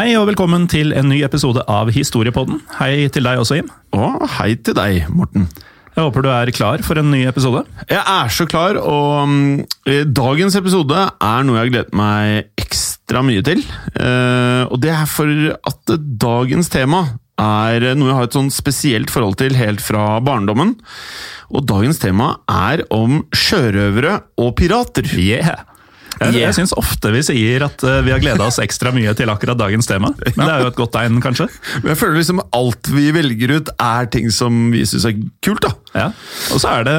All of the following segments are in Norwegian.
Hei og velkommen til en ny episode av Historiepodden. Hei til deg også, Jim. Og hei til deg, Morten. Jeg håper du er klar for en ny episode. Jeg er så klar, og eh, dagens episode er noe jeg har gledet meg ekstra mye til. Eh, og det er for at dagens tema er noe jeg har et sånn spesielt forhold til helt fra barndommen. Og dagens tema er om sjørøvere og pirater. Yeah! Jeg, Yeah. syns ofte vi sier at eh, vi har gleda oss ekstra mye til akkurat dagens tema. Men det er jo et godt tegn, kanskje. Men jeg føler liksom alt vi velger ut, er ting som vi syns er kult. da. Ja. Og så er det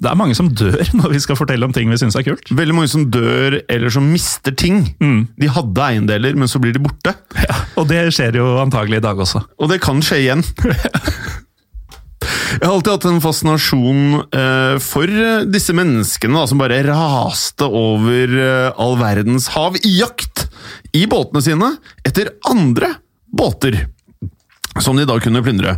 Det er mange som dør når vi skal fortelle om ting vi syns er kult. Veldig mange som dør eller som mister ting. De hadde eiendeler, men så blir de borte. Ja, og det skjer jo antagelig i dag også. Og det kan skje igjen. Jeg har alltid hatt en fascinasjon eh, for eh, disse menneskene da, som bare raste over eh, all verdens hav i jakt i båtene sine etter andre båter. Som de da kunne plyndre.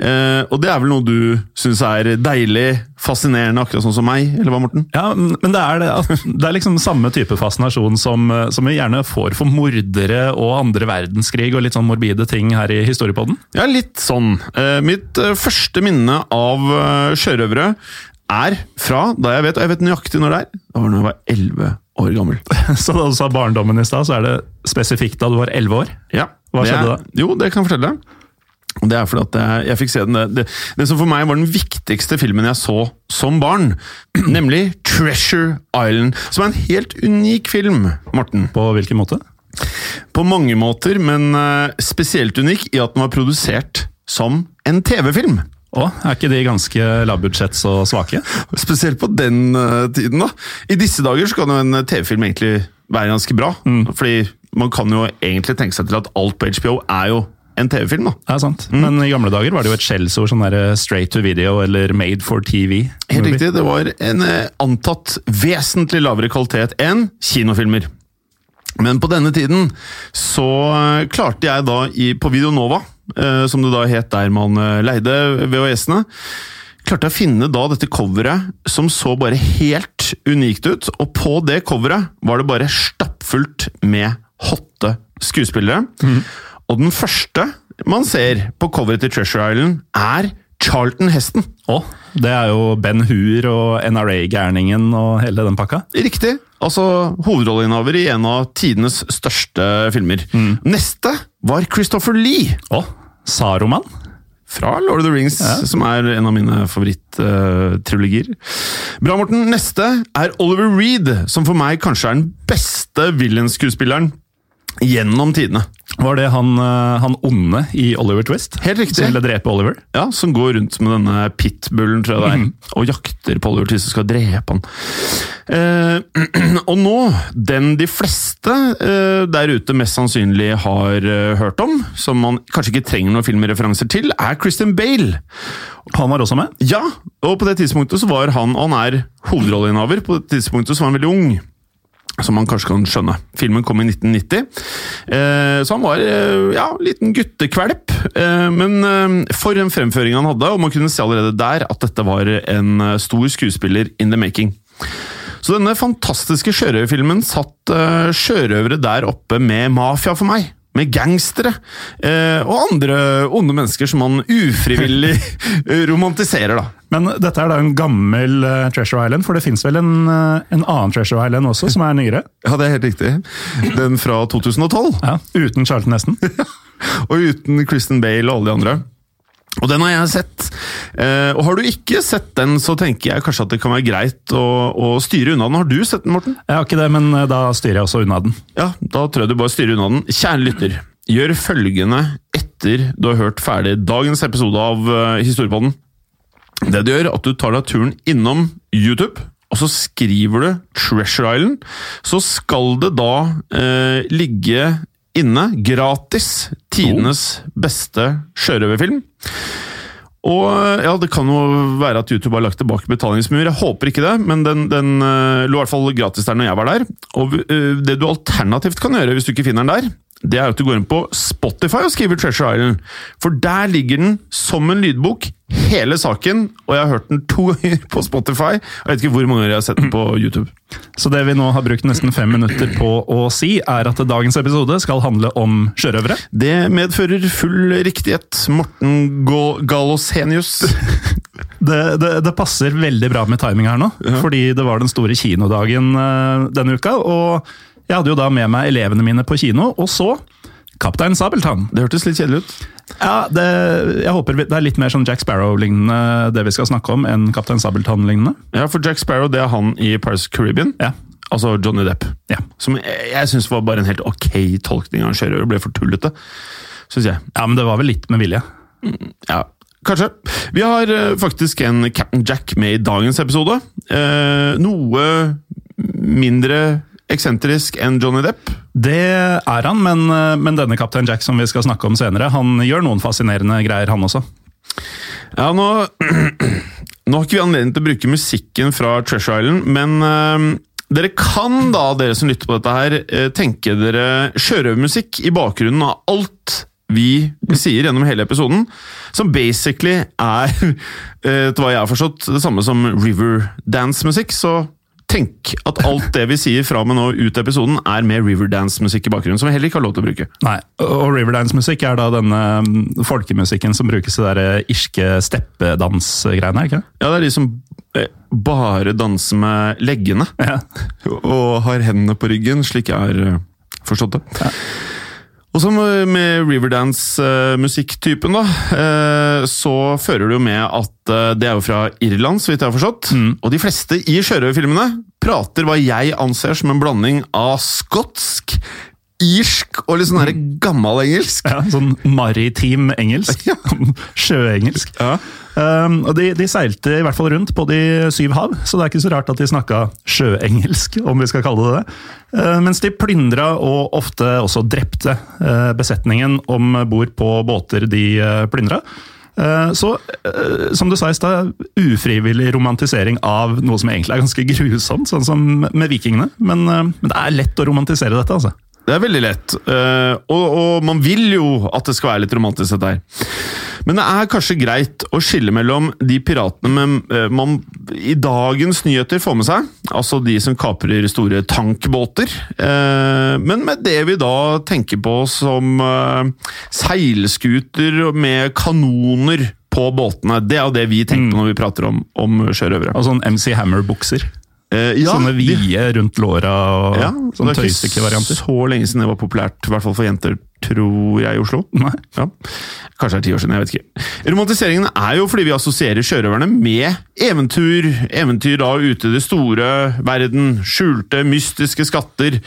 Eh, og det er vel noe du syns er deilig, fascinerende, akkurat sånn som meg? Eller hva, Morten? Ja, Men det er, det, det er liksom samme type fascinasjon som, eh, som vi gjerne får for mordere og andre verdenskrig og litt sånn morbide ting her i Historiepodden. Ja, litt sånn. Eh, mitt eh, første minne av eh, sjørøvere er fra da jeg vet, og jeg vet nøyaktig når det er, da var da jeg var 11 år gammel. Så da du sa barndommen i stad, så er det spesifikt da du var 11 år. Ja, Hva skjedde er, Jo, det kan jeg fortelle deg. Det er fordi at jeg, jeg fikk se den, det, det som for meg var den viktigste filmen jeg så som barn, nemlig Treasure Island, som er en helt unik film, Morten. På hvilken måte? På mange måter, men eh, spesielt unik i at den var produsert som en TV-film. Å, er ikke de ganske lavbudsjetts og svake? Spesielt på den eh, tiden, da. I disse dager så kan jo en TV-film egentlig være ganske bra. Fordi man kan jo egentlig tenke seg til at alt på HBO er jo en TV-film, da. Det er sant. Men i gamle dager var det jo et skjellsord sånn der straight to video eller made for TV. Helt riktig. Det var en eh, antatt vesentlig lavere kvalitet enn kinofilmer. Men på denne tiden så eh, klarte jeg da i, på Videonova, eh, som det da het der man eh, leide VHS-ene, klarte jeg å finne da dette coveret som så bare helt unikt ut. Og på det coveret var det bare stappfullt med hotte skuespillere. Og den første man ser på coveret til Treasure Island, er Charlton Heston. Oh, det er jo Ben Hur og NRA-gærningen og hele den pakka. Riktig. Altså hovedrolleinnehaver i en av tidenes største filmer. Neste var Christopher Lee Oh, Saruman? fra Lord of the Rings, som er en av mine favoritt-trilogier. Bra, Morten. Neste er Oliver Reed, som for meg kanskje er den beste villainskuespilleren gjennom tidene. Var det han, eh, han onde i Oliver Twist? Helt riktig. Som ville drepe Oliver? Ja, Som går rundt med denne pitbullen tror jeg det er, og jakter på Oliver Twist og skal drepe han. Eh, og nå, den de fleste eh, der ute mest sannsynlig har eh, hørt om, som man kanskje ikke trenger noen filmreferanser til, er Christian Bale. Han var også med? Ja, og på det tidspunktet så var han, og han er hovedrolleinnehaver, på det tidspunktet så var han veldig ung. Som man kanskje kan skjønne. Filmen kom i 1990, eh, så han var eh, ja, liten guttekvelp. Eh, men for en fremføring han hadde, og man kunne se allerede der at dette var en stor skuespiller in the making. Så denne fantastiske sjørøverfilmen satt sjørøvere der oppe med mafia for meg. Med gangstere og andre onde mennesker som man ufrivillig romantiserer. da. Men dette er da en gammel uh, Treasure Island, for det fins vel en, uh, en, annen Treasure Island også, som er nyere? Ja, det er helt riktig. Den fra 2012. Ja, Uten Charlton Heston. og uten Kristen Bale og alle de andre. Og den har jeg sett. Eh, og har du ikke sett den, så tenker jeg kanskje at det kan være greit å, å, styre unna den. Har du sett den, Morten? Jeg har ikke det, men eh, da styrer jeg også unna den. Ja, da tror jeg du bare styrer unna den. Kjære lytter, gjør følgende etter du har hørt ferdig dagens episode av Historiepodden. Det du gjør, at du tar deg turen innom YouTube. Og så skriver du 'Treasure Island'. Så skal det da eh, ligge inne, gratis, tidenes beste sjørøverfilm. Og ja, Det kan jo være at YouTube har lagt tilbake betalingsmur. Jeg håper ikke det, men den, den uh, lå i hvert fall gratis der når jeg var der. Og uh, Det du alternativt kan gjøre hvis du ikke finner den der, det er at du går inn på Spotify og skriver Treasure Island. For der ligger den som en lydbok, hele saken. Og jeg har hørt den to ganger på Spotify. Jeg vet ikke hvor mange ganger jeg har sett den på YouTube. Så det vi nå har brukt nesten fem minutter på å si, er at dagens episode skal handle om sjørøvere? Det medfører full riktighet. Morten Galosenius. Det, det, det, passer veldig bra med timing her nå, ja. fordi det var den store kinodagen uh, denne uka. og jeg hadde jo da med meg elevene mine på kino, og så Kaptein Sabeltann. Det hørtes litt kjedelig ut. Ja, det, jeg håper det er litt mer sånn Jack Sparrow-lignende det vi skal snakke om, enn Kaptein Sabeltann-lignende. Ja, for Jack Sparrow det er han i Paris Caribbean. Ja. Altså Johnny Depp. Ja. Som jeg, jeg syns var bare en helt ok tolkning av sjørøver. Ble for tullete, syns jeg. Ja, men det var vel litt med vilje. Mm, ja, Kanskje. Vi har uh, faktisk en Captain Jack med i dagens episode. Uh, noe mindre eksentrisk enn Johnny Depp? Det er han, men, eh, men denne Kaptein Jack som vi skal snakke om senere, han gjør noen fascinerende greier, han også. Ja, nå, nå har ikke vi anledning til å bruke musikken fra Treasure Island, men øh, dere kan da, dere som lytter på dette her, uh, tenke dere sjørøvermusikk i bakgrunnen av alt vi sier gjennom hele episoden, som basically er, etter hva jeg har forstått, det samme som Riverdance-musikk. Så Tenk at alt det vi sier fra og med nå ut episoden, er med Riverdance-musikk i bakgrunnen, som vi heller ikke har lov til å bruke. Nei, og Riverdance-musikk er da denne folkemusikken som brukes i de irske steppedansgreiene, ikke Ja, det er de som eh, bare danser med leggene. Ja. Og har hendene på ryggen, slik jeg har eh, forstått det. Ja. Og som med Riverdance-musikktypen, da, eh, så fører det jo med at eh, det er jo fra Irland, så vidt jeg har forstått. Mm. Og de fleste i sjørøverfilmene prater hva jeg anser som en blanding av skotsk, irsk og litt sånn mm. gammel engelsk. Ja, Sånn maritim engelsk. Ja. Sjøengelsk. Ja. Um, og de, de, seilte i hvert fall rundt på de syv hav, så det er ikke så rart at de snakka sjøengelsk, om vi skal kalle det det. Uh, mens de plyndra og ofte også drepte uh, besetningen om bord på båter de uh, plyndra. Uh, så, uh, som du sa i stad, ufrivillig romantisering av noe som egentlig er ganske grusomt, sånn som med vikingene. Men, uh, men det er lett å romantisere dette, altså. Det er veldig lett, uh, og, og, man vil jo at det skal være litt romantisk, dette her. Men det er kanskje greit å skille mellom de piratene med, uh, man i dagens nyheter får med seg, altså de som kaprer store tankbåter, uh, men med det vi da tenker på som seilskuter med kanoner på båtene. Det er jo det vi tenker på mm. når vi prater om, om sjørøvere. Og sånn MC Hammer-bukser. Eh, ja, Sånne vide rundt låra og ja, sånne tøysykkelvarianter. Så lenge siden det var populært, i hvert fall for jenter, tror jeg, i Oslo. Nei. Ja. Kanskje det er ti år siden, jeg vet ikke. Romantiseringen er jo fordi vi assosierer sjørøverne med eventyr. Eventyr da ute i det store verden. Skjulte, mystiske skatter.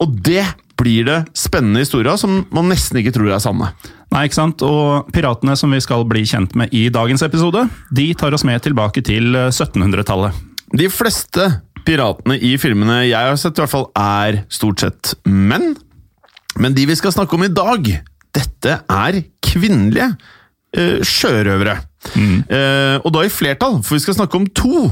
Og det blir det spennende historier som man nesten ikke tror er sanne. Nei, ikke sant? Og piratene som vi skal bli kjent med i dagens episode, de tar oss med tilbake til 1700-tallet. De fleste piratene i filmene jeg har sett, i hvert fall er stort sett menn. Men de vi skal snakke om i dag, dette er kvinnelige uh, sjørøvere. Mm. Uh, og da i flertall, for vi skal snakke om to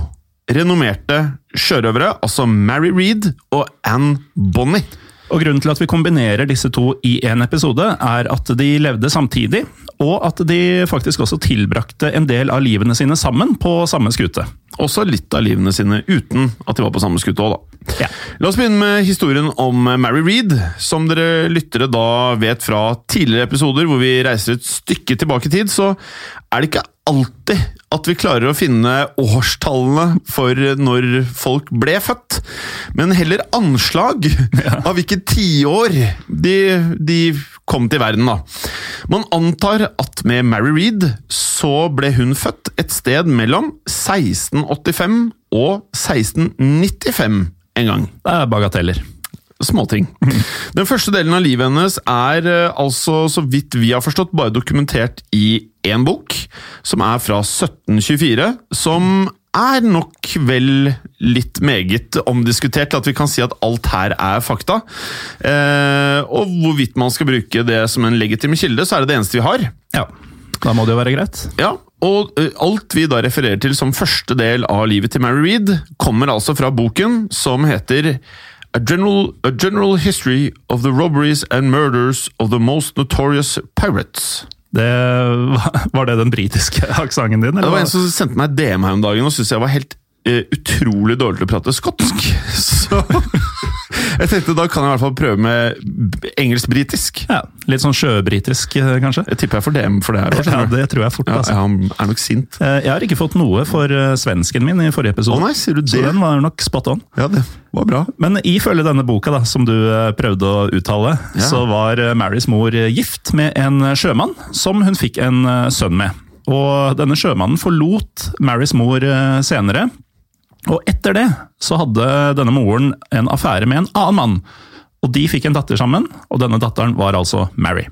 renommerte sjørøvere, altså Mary Reed og Anne Bonny. Og Grunnen til at vi kombinerer disse to i én episode, er at de levde samtidig, og at de faktisk også tilbrakte en del av livene sine sammen på samme skute. Også litt av livene sine uten at de var på samme skute òg, da. Ja. La oss begynne med historien om Mary Reed. Som dere lyttere da vet fra tidligere episoder hvor vi reiser et stykke tilbake i tid, så er det ikke alltid at vi klarer å finne årstallene for når folk ble født, men heller anslag av hvilke tiår de, de kom til verden. da. Man antar at med Mary Reed så ble hun født et sted mellom 1685 og 1695 en gang. Det er bagateller. Småting. Den første delen av livet hennes er eh, altså, så vidt vi har forstått, bare dokumentert i én bok, som er fra 1724, som er nok vel litt meget omdiskutert til at vi kan si at alt her er fakta. Eh, og hvorvidt man skal bruke det som en legitim kilde, så er det det eneste vi har. Ja, Da må det jo være greit. Ja, og eh, alt vi da refererer til som første del av livet til Mary Reed, kommer altså fra boken som heter A General, A General History of the Robberies and Murders of the Most Notorious Pirates. Det, var det den britiske aksenten din? Det var en som sendte meg DM her om dagen og syntes jeg var helt utrolig dårlig til å prate skotsk. Så jeg tenkte da kan jeg i hvert fall prøve med engelsk-britisk. Ja, Litt sånn sjøbritisk, eh, kanskje? Jeg tipper jeg får DM for det her. også, Ja, det tror jeg fort. altså. ja, han er nok sint. Eh, Jeg har ikke fått noe for eh, svensken min i forrige episode. Å nei, sier du det? Så den var nok spot on. Ja, det var bra. Men ifølge denne boka, da, som du eh, prøvde å uttale, Ja. så var eh, Marys mor eh, gift med en eh, sjømann som hun fikk en eh, sønn med. Og denne sjømannen forlot Marys mor eh, senere. Og etter det så hadde denne moren en affære med en annen mann. Og de fikk en datter sammen, og denne datteren var altså Mary.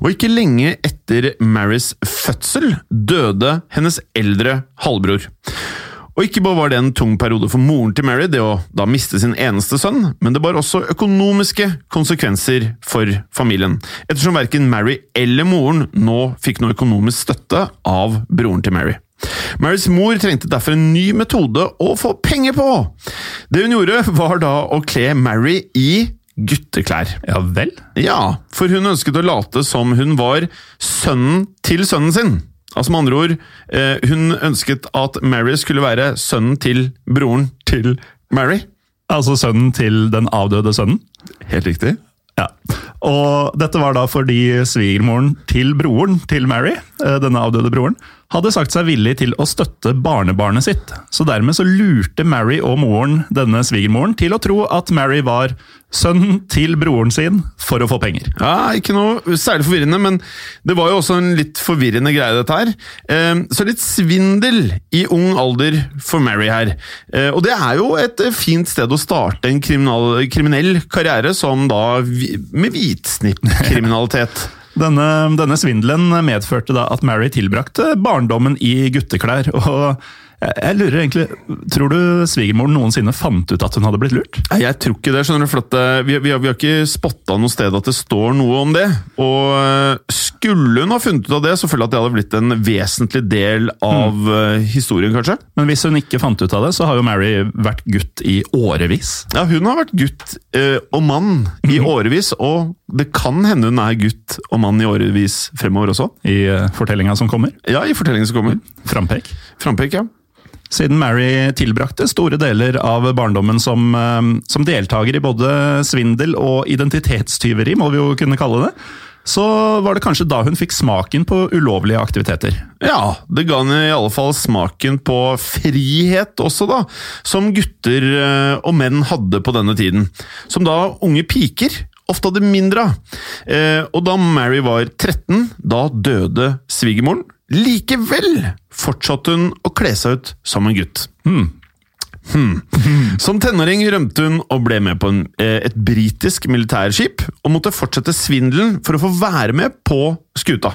Og ikke lenge etter Marys fødsel døde hennes eldre halvbror. Og ikke bare var det en tung periode for moren til Mary, det å da miste sin eneste sønn, men det bar også økonomiske konsekvenser for familien, ettersom verken Mary eller moren nå fikk noe økonomisk støtte av broren til Mary. Marys mor trengte derfor en ny metode å få penger på! Det hun gjorde, var da å kle Mary i gutteklær. Ja vel? Ja, for hun ønsket å late som hun var sønnen til sønnen sin. Altså med andre ord, eh, hun ønsket at Mary skulle være sønnen til broren til Mary. Altså sønnen til den avdøde sønnen? Helt riktig. Ja. Og dette var da fordi svigermoren til broren til Mary, eh, denne avdøde broren, hadde sagt seg villig til å støtte barnebarnet sitt. Så dermed så lurte Mary og moren denne svigermoren til å tro at Mary var sønnen til broren sin for å få penger. Ja, Ikke noe særlig forvirrende, men det var jo også en litt forvirrende greie, dette her. Eh, Så litt svindel i ung alder for Mary her. Eh, Og det er jo et fint sted å starte en kriminell karriere, som da med hvitsnippkriminalitet. Denne, denne svindelen medførte da at Mary tilbrakte barndommen i gutteklær. og jeg, lurer egentlig, Tror du svigermoren noensinne fant ut at hun hadde blitt lurt? Nei, Jeg tror ikke det. skjønner du, for eh, vi, vi, har, vi har ikke spotta noe sted at det står noe om det. Og eh, skulle hun ha funnet ut av det, så føler jeg at det hadde blitt en vesentlig del av mm. historien, kanskje. Men hvis hun ikke fant ut av det, så har jo Mary vært gutt i årevis. Ja, Hun har vært gutt eh, og mann i årevis, og det kan hende hun er gutt og mann i årevis fremover også. I eh, fortellinga som kommer. Ja, i fortellinga som kommer. Frampek. Frampek, ja. Siden Mary tilbrakte store deler av barndommen som, eh, som deltaker i både svindel og identitetstyveri, må vi jo kunne kalle det, så var det kanskje da hun fikk smaken på ulovlige aktiviteter. Ja, det ga henne i alle fall smaken på frihet også, da. Som gutter eh, og menn hadde på denne tiden. Som da unge piker ofte hadde mindre av. Eh, og da Mary var 13, da døde svigermoren. Likevel fortsatte hun å kle seg ut som en gutt. Hmm. Som tenåring rømte hun og ble med på en, eh, et britisk militærskip, og måtte fortsette svindelen for å få være med på skuta.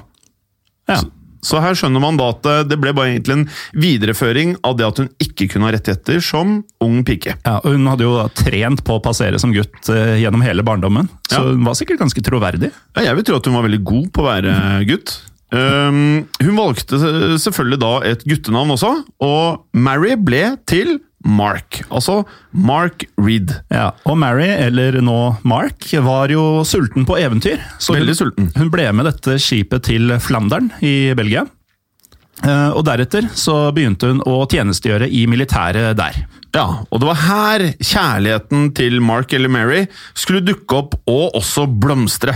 Ja. Så her skjønner man da at eh, det ble bare egentlig en videreføring av det at hun ikke kunne ha rettigheter som ung pike. Ja, og Hun hadde jo da trent på å passere som gutt eh, gjennom hele barndommen, så Ja. hun var sikkert ganske troverdig. Ja, jeg vil tro at hun var veldig god på å være gutt. Um, hun valgte selvfølgelig da et guttenavn også, og Mary ble til Mark. Altså Mark Reed. Ja, Og Mary, eller nå Mark, var jo sulten på eventyr. Så Veldig hun, sulten. Hun ble med dette skipet til Flandern i Belgia. Eh, Og deretter så begynte hun å tjenestegjøre i militæret der. Ja, og det var her kjærligheten til Mark eller Mary skulle dukke opp og også blomstre.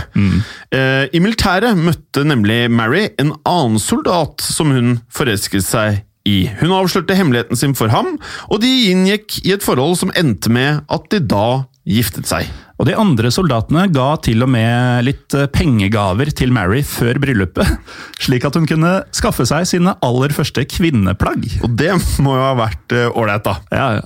Eh, I militæret møtte nemlig Mary en annen soldat som hun forelsket seg i. Hun avslørte hemmeligheten sin for ham, og de inngikk i et forhold som endte med at de da giftet seg. Og de andre soldatene ga til og med litt eh, pengegaver til Mary før bryllupet, slik at hun kunne skaffe seg sine aller første kvinneplagg. Og det må jo ha vært eh, ålreit, da. Ja, ja.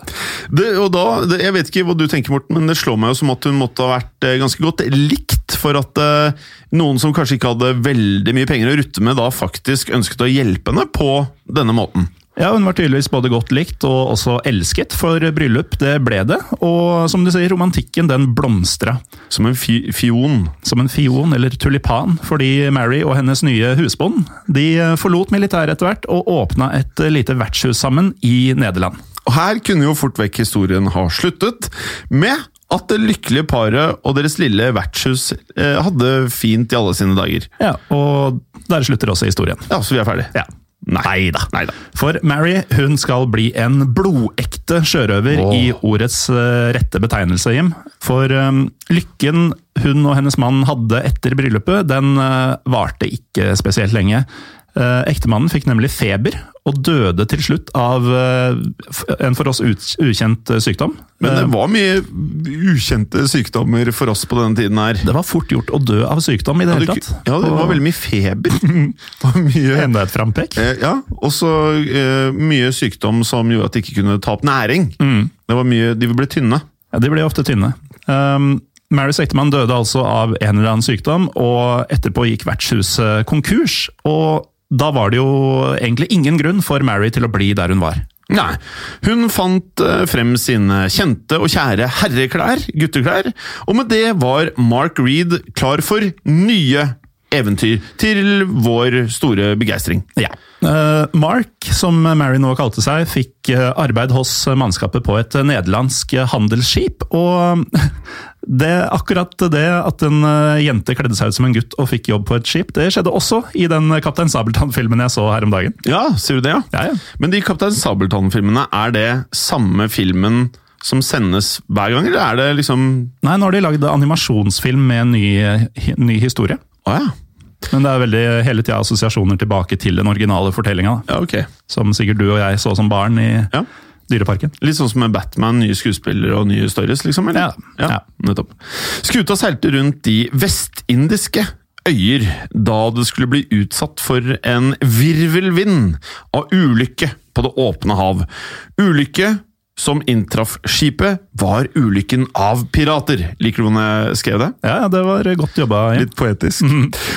Det, og da, det, jeg vet ikke hva du tenker, Morten, men det slår meg jo som at hun måtte ha vært eh, ganske godt likt for at uh, noen som kanskje ikke hadde veldig mye penger å rutte med, da faktisk ønsket å hjelpe henne på denne måten. Ja, Hun var tydeligvis både godt likt og også elsket, for bryllup det ble det. Og som du sier, romantikken den blomstra. Som en fi fion. Som en fion eller tulipan, fordi Mary og hennes nye husbond de forlot militæret etter hvert og åpna et lite vertshus sammen i Nederland. Og her kunne jo fort vekk historien ha sluttet med at det lykkelige paret og deres lille vertshus eh, hadde fint i alle sine dager. Ja, Og der slutter også historien. Ja, så vi er ferdige. Ja. Nei da. For Mary hun skal bli en blodekte sjørøver oh. i ordets eh, rette betegnelse, Jim. For um, lykken hun og hennes mann hadde etter bryllupet, den uh, varte ikke spesielt lenge. Eh, Ektemannen fikk nemlig feber, og døde til slutt av eh, en for oss ukjent eh, sykdom. Men det var mye ukjente sykdommer for oss på denne tiden her. det var fort gjort å dø av sykdom i det Ja, hele tatt. ja, det var veldig mye feber. Mye Enda et frampek. Ja, og så mye sykdom som gjorde at de ikke kunne ta opp næring. Det var mye, De ble tynne. Ja, De ble ofte tynne. Um, Marys ektemann døde altså av en eller annen sykdom, og etterpå gikk vertshuset konkurs. Og da var det jo egentlig ingen grunn for Mary til å bli der hun var. Nei, Hun fant eh, frem sine kjente og kjære herreklær, gutteklær, og med det var Mark Reed klar for nye eventyr, til vår store begeistring. Ja. Eh, Mark, som Mary nå kalte seg, fikk eh, arbeid hos mannskapet på et nederlandsk handelsskip. Og det, akkurat det at en eh, jente kledde seg ut som en gutt og fikk jobb på et skip, det skjedde også i den Kaptein Sabeltann-filmen jeg så her om dagen. Ja, sier du det, ja? Ja, ja. Men de Kaptein Sabeltann-filmene, er det samme filmen som sendes hver gang, eller er det liksom Nei, nå har de lagd animasjonsfilm med en ny, ny historie. Å ja. Men det er veldig hele tida assosiasjoner tilbake til den originale fortellinga. ja, ok. Som sikkert du og jeg så som barn i Ja. Dyreparken. Litt sånn som med Batman, nye skuespillere og nye stories, liksom? eller? Ja, ja. nettopp. Skuta seilte rundt de vestindiske øyer da det skulle bli utsatt for en virvelvind av ulykke på det åpne hav. Ulykke som inntraff skipet, var ulykken av pirater. Liker du hvordan jeg skrev det? Ja, det var godt jobba. Ja. Litt poetisk.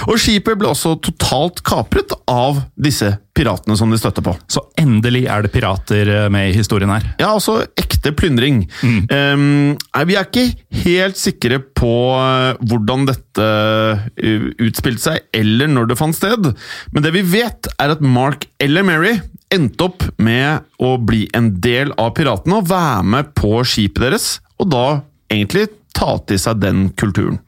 Og skipet ble også totalt kapret av disse piratene som de støtte på. Så endelig er det pirater eh, med i historien her. Ja, altså ekte plyndring. Um, vi er ikke helt sikre på uh, hvordan dette uh, utspilte seg, eller når det fant sted. Men det vi vet, er at Mark eller Mary endte opp med å bli en del av piratene og være med på skipet deres, og da egentlig ta til seg den kulturen.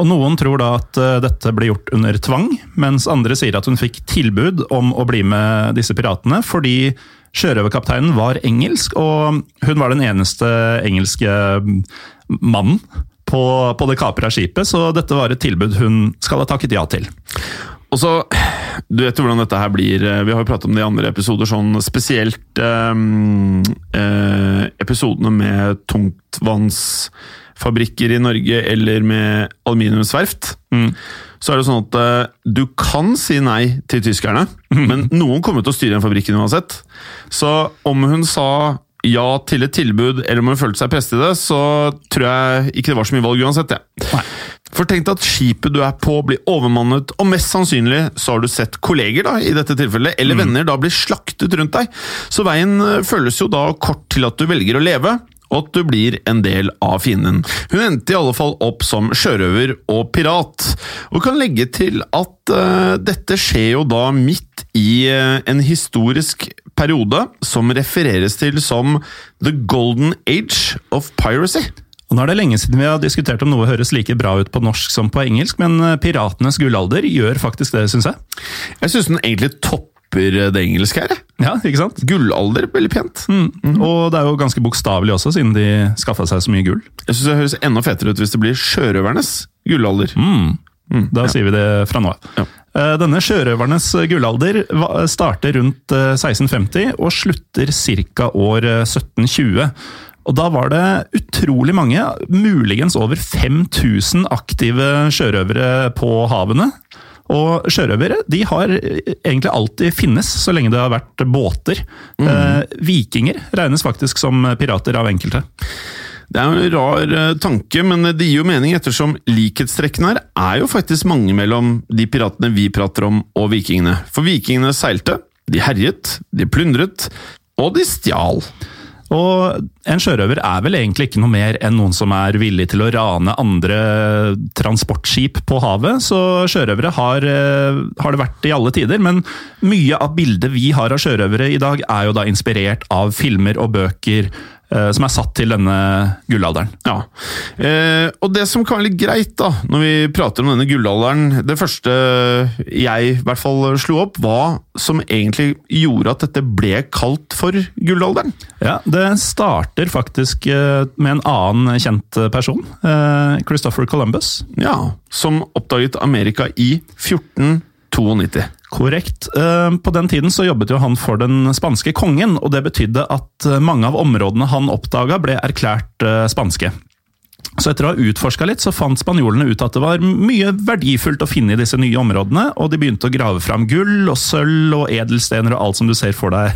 Og Noen tror da at eh, dette ble gjort under tvang, mens andre sier at hun fikk tilbud om å bli med disse piratene fordi sjørøverkapteinen var engelsk, og hun var den eneste engelske mm, mannen på, på det kapra skipet, så dette var et tilbud hun skal ha takket ja til. Og så, Du vet jo hvordan dette her blir. eh, Vi har jo pratet om det i andre episoder, sånn spesielt eh, eh, episodene med tungtvannsfabrikker i Norge eller med aluminiumsverft. Så er det sånn at eh, du kan si nei til tyskerne, men noen kommer til å styre den fabrikken uansett. Så om hun sa ja til et tilbud, eller om hun følte seg presset i det, så tror jeg ikke det var så mye valg uansett. Ja. For tenk deg at skipet du er på blir overmannet, og mest sannsynlig så har du sett kolleger da, i dette tilfellet, eller venner da blir slaktet rundt deg. Så veien eh, føles jo da kort til at du velger å leve, og at du blir en del av fienden. Hun endte i alle fall opp som sjørøver og pirat, og kan legge til at uh, dette skjer jo da midt i uh, en historisk periode som refereres til som The Golden Age of Piracy. Og nå er det lenge siden vi har diskutert om noe høres like bra ut på norsk som på engelsk, men eh, Piratenes gullalder gjør faktisk det, syns jeg. Jeg syns den egentlig topper det engelske her. Ja, ikke sant? Gullalder, veldig pent. Mm. Og det er jo ganske bokstavelig også, siden de skaffa seg så mye gull. Jeg syns det høres enda fetere ut hvis det blir sjørøvernes gullalder. Mm. Da ja. sier vi det fra nå av. Ja. Eh, Denne sjørøvernes gullalder starter rundt eh, 1650 og slutter ca. år eh, 1720. Og da var det utrolig mange, muligens over 5000 aktive sjørøvere på havene. Og sjørøvere de har egentlig alltid finnes, så lenge det har vært båter. Eh, vikinger regnes faktisk som pirater av enkelte. Det er jo en rar eh, tanke, men det gir jo mening ettersom likhetstrekkene her er jo faktisk mange mellom de piratene vi prater om og vikingene. For vikingene seilte, de herjet, de plyndret, og de stjal. Og en sjørøver er vel egentlig ikke noe mer enn noen som er villig til å rane andre transportskip på havet, så sjørøvere har, eh, har det vært i alle tider. Men mye av bildet vi har av sjørøvere i dag, er jo da inspirert av filmer og bøker som er satt til denne gullalderen. Ja, eh, og det som kan være litt greit da, når vi prater om denne gullalderen Det første jeg i hvert fall slo opp, hva som egentlig gjorde at dette ble kalt for gullalderen. Ja, Det starter faktisk eh, med en annen kjent person, eh, Christopher Columbus. Ja, Som oppdaget Amerika i 1492. Korrekt. Eh, På den tiden så jobbet jo han for den spanske kongen, og det betydde at eh, mange av områdene han oppdaga ble erklært eh, spanske. Så etter å ha utforska litt, så fant spanjolene ut at det var mye verdifullt å finne i disse nye områdene, og de begynte å grave fram gull og sølv og edelstener og alt som du ser for deg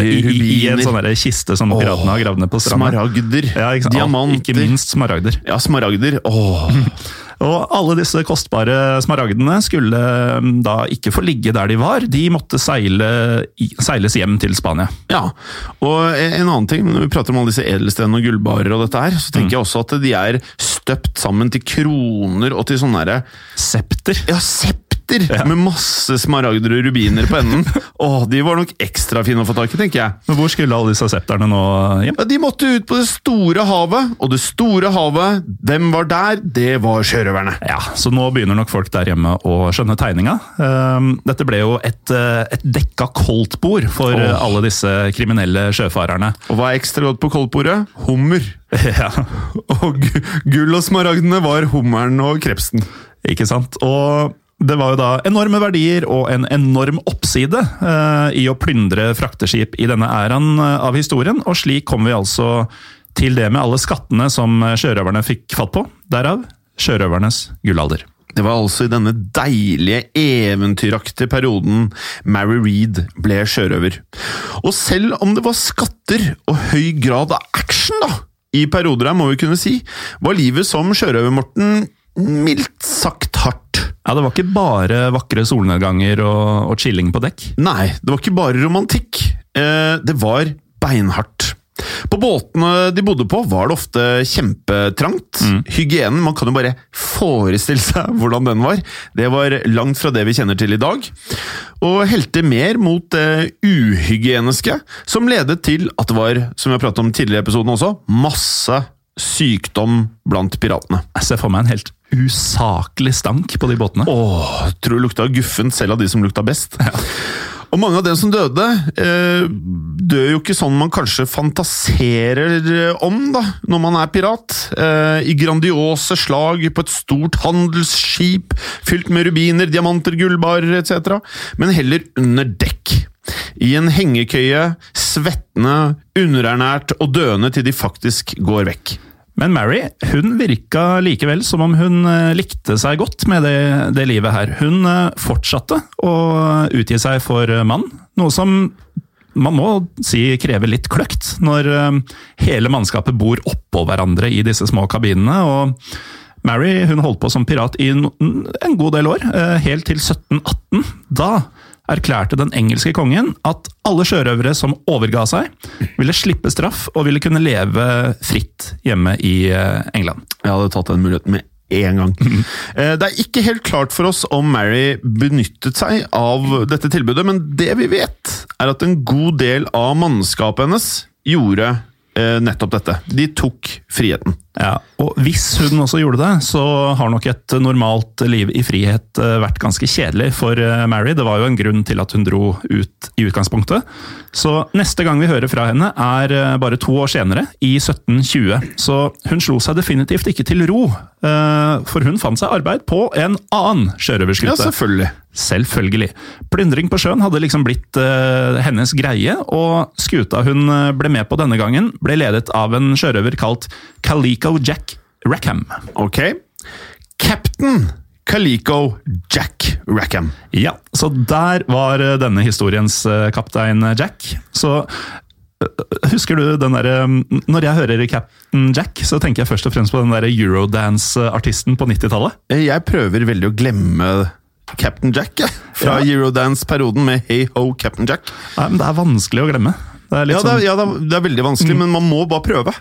i, i, i en sånn kiste som piratene har gravd ned på stranda. Smaragder, Ja, diamanter Ikke minst smaragder. Ja, smaragder. Åh. Og alle disse kostbare smaragdene skulle mm, da ikke få ligge der de var, de måtte seile, seiles hjem til Spania. Ja, og en annen ting, når vi prater om alle disse edelstenene og gullbarer og dette her, så tenker jeg også at de er støpt sammen til kroner og til sånne derre Septer. Ja, septer! Ja. Med masse smaragder og rubiner på enden. Åh, de var nok ekstra fine å få tak i, tenker jeg. Men hvor skulle alle disse septerne nå hjem? Ja, De måtte ut på det store havet, og det store havet, hvem var der? Det var sjørøverne. Ja, så nå begynner nok folk der hjemme å skjønne tegninga. Ehm, Dette ble jo et, eh, et dekka koldtbord for Åh. alle disse kriminelle sjøfarerne. Og hva er ekstra godt på koldtbordet? Hummer. Ja, Og gull og smaragdene var hummeren og krepsen. ikke sant? Og det var jo da enorme verdier og en enorm oppside eh, i å plyndre frakteskip i denne æraen eh, av historien, og slik kom vi altså til det med alle skattene som sjørøverne fikk fatt på. Derav sjørøvernes gullalder. Det var altså i denne deilige, eventyraktige perioden Mary Reed ble sjørøver. Og selv om det var skatter og høy grad av action da, i perioder her, må vi kunne si, var livet som sjørøver, Morten, mildt sagt hardt. Ja, Det var ikke bare vakre solnedganger og, og chilling på dekk. Nei, det var ikke bare romantikk. Eh, det var beinhardt. På båtene de bodde på, var det ofte kjempetrangt. Hygienen, man kan jo bare forestille seg hvordan den var. Det var langt fra det vi kjenner til i dag. Og helte mer mot det uhygieniske, som ledet til at det var, som vi har pratet om tidligere i episoden også, masse sykdom blant piratene. Jeg ser for meg en helt usaklig stank på de båtene. Åh, tror det lukta guffent selv av de som lukta best. Ja. Og mange av dem som døde, eh, dør jo ikke sånn man kanskje fantaserer eh, om da, når man er pirat. Eh, I grandiose slag på et stort handelsskip fylt med rubiner, diamanter, gullbarer etc. Men heller under dekk. I en hengekøye, svettende, underernært og døende til de faktisk går vekk. Men Mary hun virka likevel som om hun eh, likte seg godt med det, det livet her. Hun eh, fortsatte å utgi seg for eh, mann, noe som man må si krever litt kløkt, når hele mannskapet bor oppå hverandre i disse små kabinene. og Mary hun holdt på som pirat i en god del år, helt til 1718. Da erklærte den engelske kongen at alle sjørøvere som overga seg, ville slippe straff og ville kunne leve fritt hjemme i eh, England. Jeg hadde tatt den muligheten med en gang. Eh, Det er ikke helt klart for oss om Mary benyttet seg av dette tilbudet, men det vi vet, er at en god del av mannskapet hennes gjorde eh, nettopp dette. De tok friheten. Ja, og hvis hun også gjorde det, så har nok et normalt liv i frihet eh, vært ganske kjedelig for eh, Mary. Det var jo en grunn til at hun dro ut i utgangspunktet. Så neste gang vi hører fra henne er eh, bare to år senere, i 1720. Så hun slo seg definitivt ikke til ro, for hun fant seg arbeid på en annen Ja, selvfølgelig. Selvfølgelig. Plyndring på sjøen hadde liksom blitt uh, hennes greie, og skuta hun ble med på denne gangen, ble ledet av en sjørøver kalt Calico Jack Rackham. Ok. Captain Calico Jack Rackham. Ja, så der var eh, denne historiens eh, kaptein Jack. Så eh, Husker du den derre Når jeg hører Captain Jack, så tenker jeg først og fremst på den derre Eurodance-artisten på 90-tallet. Eh, Jeg prøver veldig å glemme Captain Jack, jeg. Fra Ja. Eurodance-perioden med Hey Ho, Captain Jack. Nei, men Det er vanskelig å glemme. Det Ja, det er, sånn- ja, det er, veldig vanskelig, men man må bare prøve.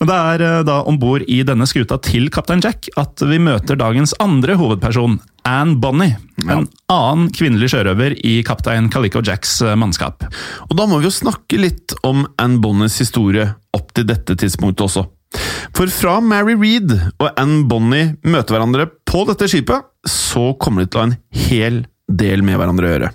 Men det er eh, da om bord i denne skuta til kaptein Jack at vi møter dagens andre hovedperson, Anne Bonny. En annen kvinnelig sjørøver i kaptein Calico Jacks eh, mannskap. Og da må vi jo snakke litt om Anne Bonnies historie opp til dette tidspunktet også. For fra Mary Reed og Anne Bonny møter hverandre på dette skipet, så kommer de til å ha en hel del med hverandre å gjøre.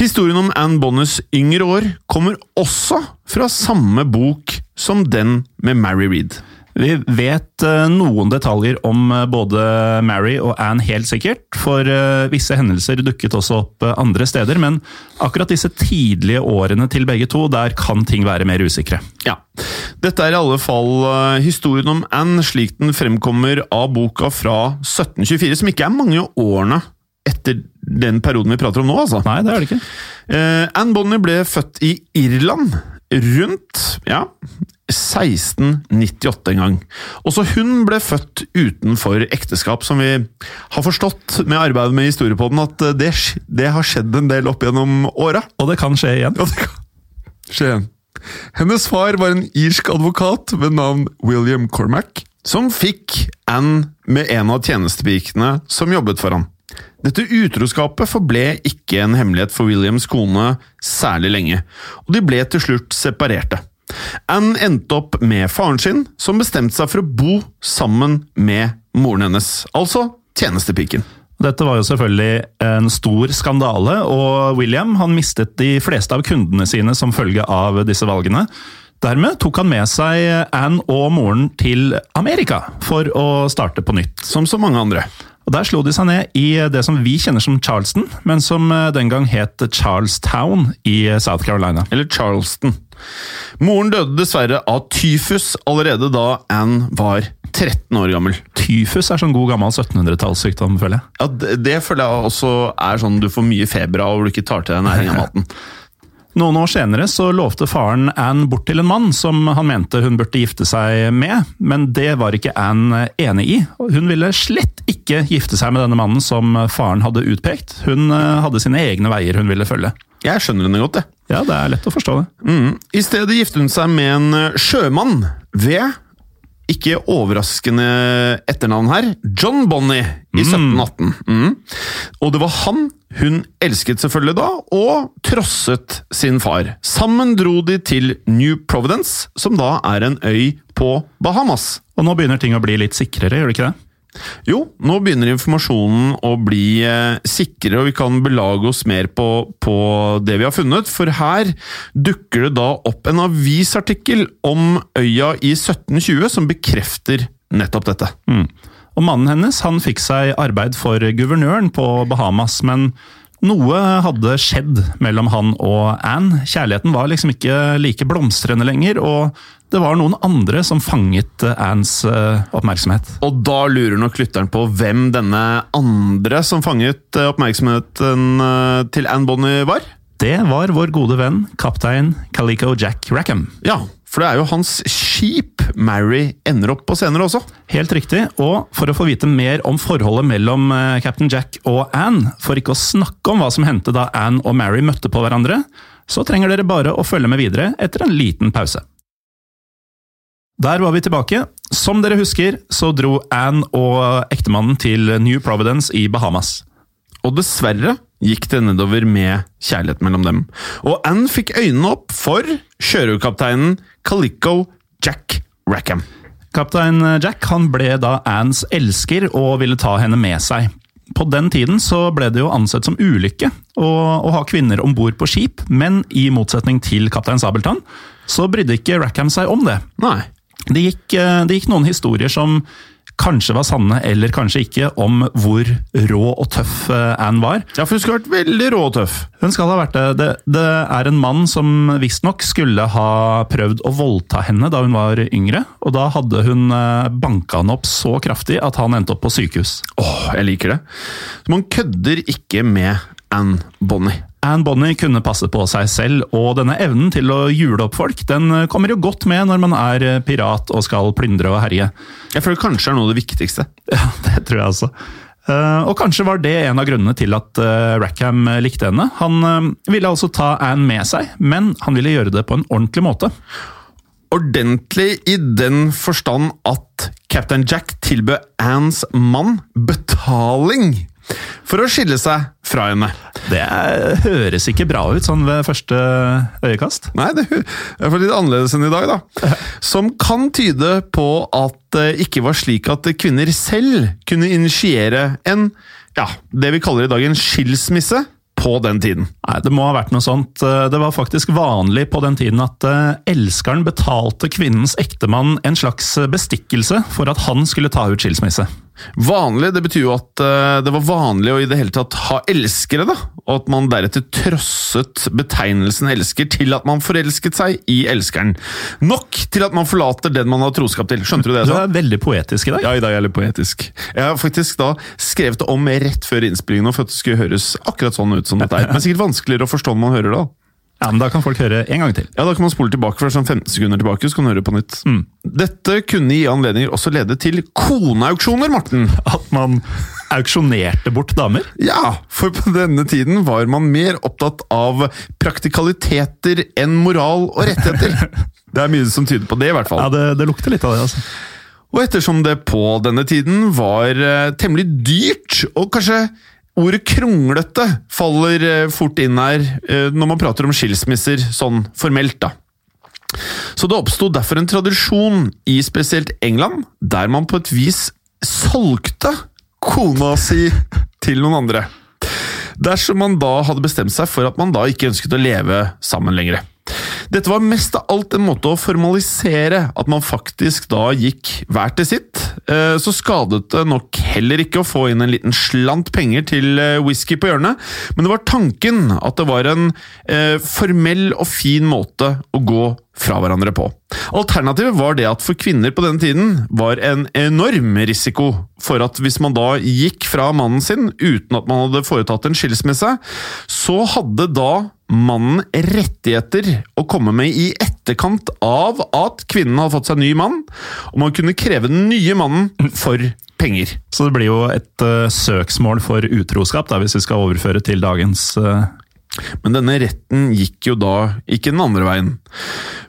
Historien om Anne Bonnes yngre år kommer også fra samme bok som den med Mary Reed. Vi vet eh, noen detaljer om eh, både Mary og Anne helt sikkert, for eh, visse hendelser dukket også opp andre steder, men akkurat disse tidlige årene til begge to, der kan ting være mer usikre. Ja. Dette er i alle fall historien om Anne slik den fremkommer av boka fra 1724, som ikke er mange årene etter den perioden vi prater om nå, altså. Nei, det er det ikke. Eh, Anne Bonny ble født i Irland rundt ja, 1698 en gang. Også hun ble født utenfor ekteskap, som vi har forstått med arbeidet med historiepodden, at eh, det, det har skjedd en del opp gjennom åra. Og det kan skje igjen. Ja, det kan skje igjen. Hennes far var en irsk advokat ved navn William Cormack, som fikk Anne med en av tjenestepikene som jobbet for ham. Dette utroskapet forble ikke en hemmelighet for Williams kone særlig lenge, og de ble til slutt separerte. Anne endte opp med faren sin, som bestemte seg for å bo sammen med moren hennes, altså tjenestepiken. Dette var jo selvfølgelig en stor skandale, og William han mistet de fleste av kundene sine som følge av disse valgene. Dermed tok han med seg Anne og moren til Amerika for å starte på nytt. Som så mange andre. Og Der slo de seg ned i det som vi kjenner som Charleston, men som den gang het Charlestown i South Carolina. eller Charleston. Moren døde dessverre av tyfus allerede da Anne var 13 år gammel. Tyfus er sånn god gammel 1700-tallssykdom, føler jeg. Ja, det, det føler jeg også er sånn du får mye feber av og du ikke tar til deg næring av maten. Noen år senere så lovte faren Anne bort til en mann som han mente hun burde gifte seg med, men det var ikke Anne enig i. Hun ville slett ikke gifte seg med denne mannen som faren hadde utpekt. Hun eh, hadde sine egne veier hun ville følge. Jeg skjønner henne godt, jeg. Ja, det er lett å forstå det. Mm. I stedet giftet hun seg med en eh, sjømann ved ikke overraskende etternavn her, John Bonny i 1718. Mm. Og det var han hun elsket selvfølgelig da, og trosset sin far. Sammen dro de til New Providence, som da er en øy på Bahamas. Og nå begynner ting å bli litt sikrere, gjør det ikke det? Jo, nå begynner informasjonen å bli eh, sikrere, og vi kan belage oss mer på, på det vi har funnet. For her dukker det da opp en avisartikkel om øya i 1720 som bekrefter nettopp dette. Mm. Og mannen hennes han fikk seg arbeid for guvernøren på Bahamas, men noe hadde skjedd mellom han og Anne. Kjærligheten var liksom ikke like blomstrende lenger, og det var noen andre som fanget Annes eh, oppmerksomhet. Og da lurer nok lytteren på hvem denne andre som fanget eh, oppmerksomheten eh, til Anne Bonny var? Det var vår gode venn, kaptein Calico Jack Rackham. Ja, For det er jo hans skip Mary ender opp på senere også. Helt riktig, og for å få vite mer om forholdet mellom eh, Captain Jack og Anne, for ikke å snakke om hva som hendte da Anne og Mary møtte på hverandre, så trenger dere bare å følge med videre etter en liten pause. Der var vi tilbake. Som dere husker, så dro Anne og ektemannen til New Providence i Bahamas. Og dessverre gikk det nedover med kjærlighet mellom dem. Og Anne fikk øynene opp for sjørøverkapteinen Calico Jack Rackham. Kaptein Jack han ble da Annes elsker og ville ta henne med seg. På den tiden så ble det jo ansett som ulykke å, å ha kvinner om bord på skip, men i motsetning til kaptein Sabeltann, så brydde ikke Rackham seg om det. Nei. Det gikk, eh, det gikk noen historier som kanskje var sanne, eller kanskje ikke, om hvor rå og tøff eh, Anne var. Ja, for hun skulle vært veldig rå og tøff. Hun skal ha vært det. Det, det er en mann som visstnok skulle ha prøvd å voldta henne da hun var yngre, og da hadde hun eh, banka han opp så kraftig at han endte opp på sykehus. Åh, jeg liker det. Så man kødder ikke med Anne Bonnie. Anne Bonny kunne passe på seg selv, og denne evnen til å jule opp folk den kommer jo godt med når man er pirat og skal plyndre og herje. Jeg føler kanskje er noe av det viktigste. Ja, det tror jeg også. Uh, og kanskje var det en av grunnene til at uh, Rackham likte henne. Han ville altså ta Anne med seg, men han ville gjøre det på en ordentlig måte. Ordentlig i den forstand at Captain Jack tilbød Annes mann betaling for å skille seg fra henne. Det høres ikke bra ut sånn ved første øyekast. Nei, det er litt annerledes enn i dag, da. Som kan tyde på at det ikke var slik at kvinner selv kunne initiere en, ja, det vi kaller i dag en skilsmisse på den tiden. Nei, Det må ha vært noe sånt. Det var faktisk vanlig på den tiden at elskeren betalte kvinnens ektemann en slags bestikkelse for at han skulle ta ut skilsmisse. Vanlig, det betyr jo at det var vanlig å i det hele tatt ha elskere, da. Og at man deretter trosset betegnelsen elsker til at man forelsket seg i elskeren. Nok til at man forlater den man har troskap til. Skjønte du det Du er veldig poetisk i dag. Ja, i dag er jeg litt poetisk. Jeg har faktisk da skrevet det om rett før innspillingen for at det skulle høres akkurat sånn ut som dette er. Men sikkert vanskeligere å forstå når man hører det. Ja, men Da kan folk høre en gang til. Ja, Da kan man spole tilbake for sånn 15 sekunder tilbake, så kan man høre på nytt. Dette kunne gi anledninger også lede til koneauksjoner, Morten. At man auksjonerte bort damer. Ja, for på denne tiden var man mer opptatt av praktikaliteter enn moral og rettigheter. Det er mye som tyder på det, i hvert fall. Ja, Det, det lukter litt av det. altså. Og ettersom det på denne tiden var eh, temmelig dyrt, og kanskje ordet kronglete faller eh, fort inn her eh, når man prater om skilsmisser sånn formelt, da. Så det oppsto derfor en tradisjon i spesielt England, der man på et vis solgte kona si til noen andre. Dersom man da hadde bestemt seg for at man da ikke ønsket å leve sammen lenger. Dette var mest av alt en måte å formalisere at man faktisk da gikk hver til sitt. Eh, Så skadet det nok heller ikke å få inn en liten slant penger til eh, whisky på hjørnet, men det var tanken at det var en eh, formell og fin måte å gå fra hverandre på. Alternativet var det at for kvinner på denne tiden var en enorm risiko for at hvis man da gikk fra mannen sin uten at man hadde foretatt en skilsmisse, så hadde da mannen rettigheter å komme med i etterkant av at kvinnen hadde fått seg ny mann, og man kunne kreve den nye mannen for penger. Så det blir jo et uh, søksmål for utroskap, da, hvis vi skal overføre til dagens eh, Men denne retten gikk jo da ikke den andre veien.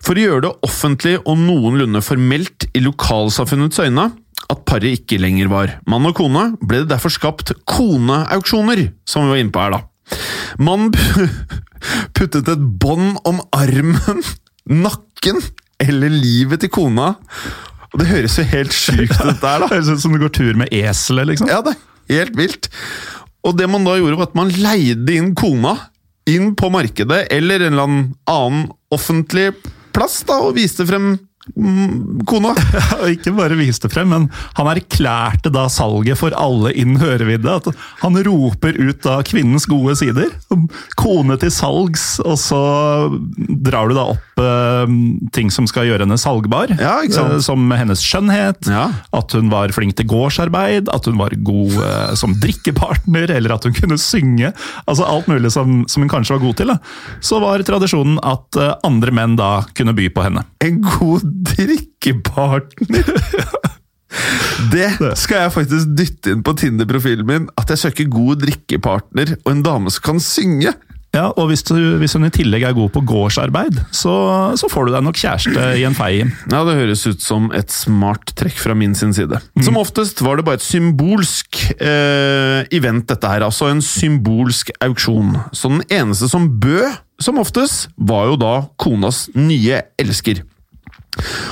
For å gjøre det offentlig og noenlunde formelt i lokalsamfunnets øyne at paret ikke lenger var mann og kone, ble det derfor skapt koneauksjoner, som vi var inne på her, da. Man puttet et bånd om armen, nakken eller livet til kona. Og det høres jo helt sjukt ut, dette her, da. Høres ut som du går tur med eselet, liksom. Ja, det er helt vilt. Og det man da gjorde, var at man leide inn kona inn på markedet eller en eller annen offentlig plass, da, og viste frem mm, kona. Ikke bare viste frem, men han erklærte da salget for alle innen hørevidde. At han roper ut da kvinnens gode sider. Kone til salgs, og så drar du da opp eh, ting som skal gjøre henne salgbar. Ja? Eh, som hennes skjønnhet, Ja. at hun var flink til gårdsarbeid, at hun var god eh, som drikkepartner, eller at hun kunne synge. Altså alt mulig som, som hun kanskje var god til. Da. Så var tradisjonen at eh, andre menn da kunne by på henne. En god drikkepartner! Det skal jeg faktisk dytte inn på Tinder-profilen min. At jeg søker god drikkepartner og en dame som kan synge. Ja, og hvis, du, hvis hun i tillegg er god på gårdsarbeid, så, så får du deg nok kjæreste i en fei. Ja, Det høres ut som et smart trekk fra min sin side. Som oftest var det bare et symbolsk eh, event, dette her. Altså en symbolsk auksjon. Så den eneste som bød, som oftest, var jo da konas nye elsker.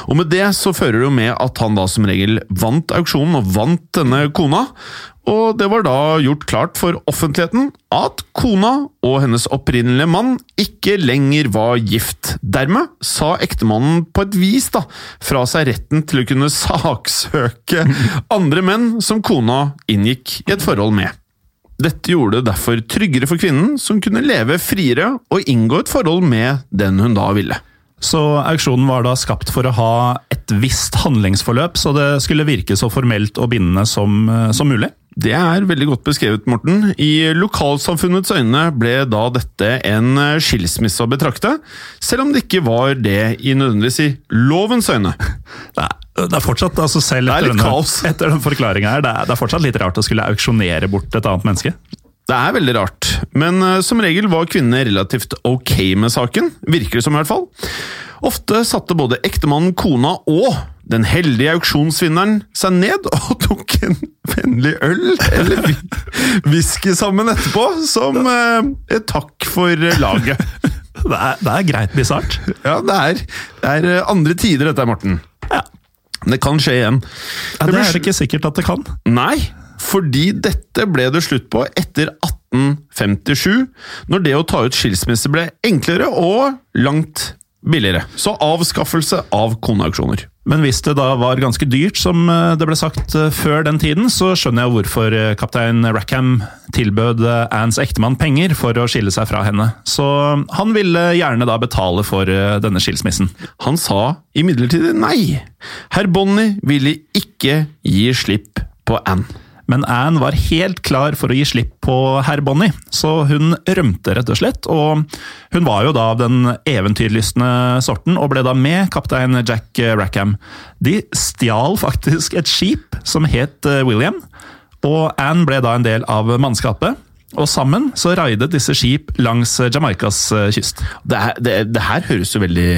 Og med det så fører det jo med at han da som regel vant auksjonen, og vant denne kona. Og det var da gjort klart for offentligheten at kona og hennes opprinnelige mann ikke lenger var gift. Dermed sa ektemannen på et vis da fra seg retten til å kunne saksøke andre menn som kona inngikk i et forhold med. Dette gjorde det derfor tryggere for kvinnen, som kunne leve friere og inngå et forhold med den hun da ville. Så auksjonen var da skapt for å ha et visst handlingsforløp, så det skulle virke så formelt og bindende som, eh, som mulig. Det er veldig godt beskrevet, Morten. I lokalsamfunnets øyne ble da dette en skilsmisse å betrakte, selv om det ikke var det i nødvendigvis i lovens øyne. Er, det er fortsatt, altså selv er etter denne, kaos. etter den forklaringa her, det er, det er fortsatt litt rart å skulle auksjonere bort et annet menneske. Det er veldig rart, men eh, som regel var kvinnene relativt ok med saken, virker det som i hvert fall. Ofte satte både ektemannen, kona og den heldige auksjonsvinneren seg ned og tok en vennlig øl eller whisky sammen etterpå, som eh, et takk for laget. Det er, det er greit bisart. Ja, det er, det er eh, andre tider dette, Morten. Ja. Det kan skje igjen. Ja, det er det ikke sikkert at det kan. Nei, fordi dette ble det slutt på etter 1857, når det å ta ut skilsmisse ble enklere og langt billigere. Så avskaffelse av koneauksjoner. Men hvis det da var ganske dyrt, som eh, det ble sagt eh, før den tiden, så skjønner jeg hvorfor eh, kaptein Rackham tilbød Annes ektemann penger for å skille seg fra henne. Så han ville gjerne da betale for denne skilsmissen. Han sa imidlertid nei. Herr Bonnie ville ikke gi slipp på Anne. Men Anne var helt klar for å gi slipp på herr Bonnie, så hun rømte rett og slett. Og hun var jo da av den eventyrlystne sorten, og ble da med kaptein Jack Rackham. De stjal faktisk et skip som het eh, William, og Anne ble da en del av mannskapet. Og sammen så raidet disse skip langs Jamaicas eh, kyst. Det, er, det, det her høres jo veldig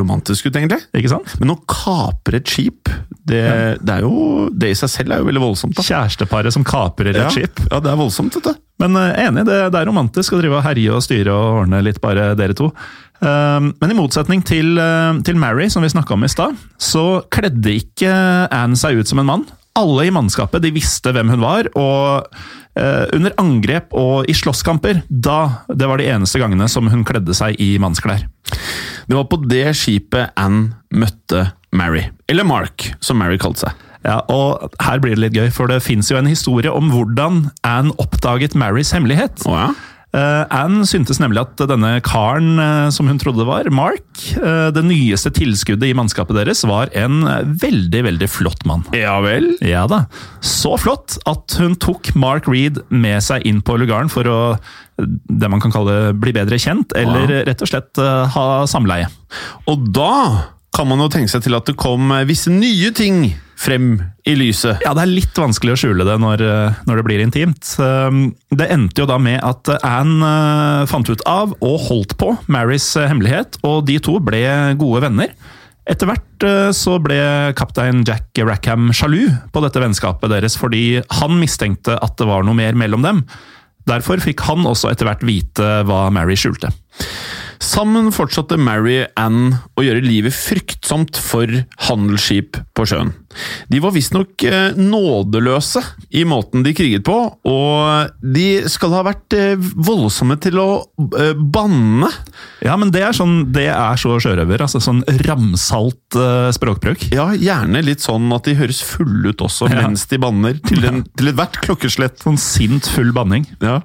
romantisk ut, egentlig. Ikke sant? Men å kapre et skip, det, det er jo Det i seg selv er jo veldig voldsomt. da. Kjæresteparet som kaprer et Ja, skip. ja, det er voldsomt, vet du. Men eh, enig, det, det er romantisk å drive og herje og styre og ordne litt, bare dere to. Um, men i motsetning til, eh, til Mary, som vi snakka om i stad, så kledde ikke Anne seg ut som en mann. Alle i mannskapet de visste hvem hun var, og eh, under angrep og i slåsskamper, da det var de eneste gangene som hun kledde seg i mannsklær. Det var på det skipet Anne møtte Mary. Eller Mark, som Mary kalte seg. Ja, og her blir det litt gøy, for det fins jo en historie om hvordan Anne oppdaget Marys hemmelighet. Oh, ja? Eh, Anne syntes nemlig at denne karen uh, som hun trodde var, Mark, uh, det nyeste tilskuddet i mannskapet deres, var en veldig, veldig flott mann. Ja vel? Ja da. Så flott at hun tok Mark Reed med seg inn på lugaren for å det man kan kalle bli bedre kjent, eller Ja. rett og slett ha samleie. Og da kan man jo tenke seg til at det kom visse nye ting frem i lyset. Ja, det er litt vanskelig å skjule det når, eh, når det blir intimt. Um, Det endte jo da med at Anne eh, fant ut av og holdt på Marys eh, hemmelighet, og de to ble gode venner. Etter hvert så ble kaptein Jack Rackham sjalu på dette vennskapet deres, fordi han mistenkte at det var noe mer mellom dem. Derfor fikk han også etter hvert vite hva Mary skjulte. Sammen fortsatte Mary Anne å gjøre livet fryktsomt for handelsskip på sjøen. De var visstnok eh, nådeløse i måten de kriget på, og de skal ha vært eh, voldsomme til å eh, banne. Ja, men det er, sånn, det er så sjørøver. altså Sånn ramsalt språkbruk. Ja, gjerne litt sånn at de høres fulle ut også Ja. mens de banner, til, en, til ethvert klokkeslett. Sånn sint, full banning. Ja,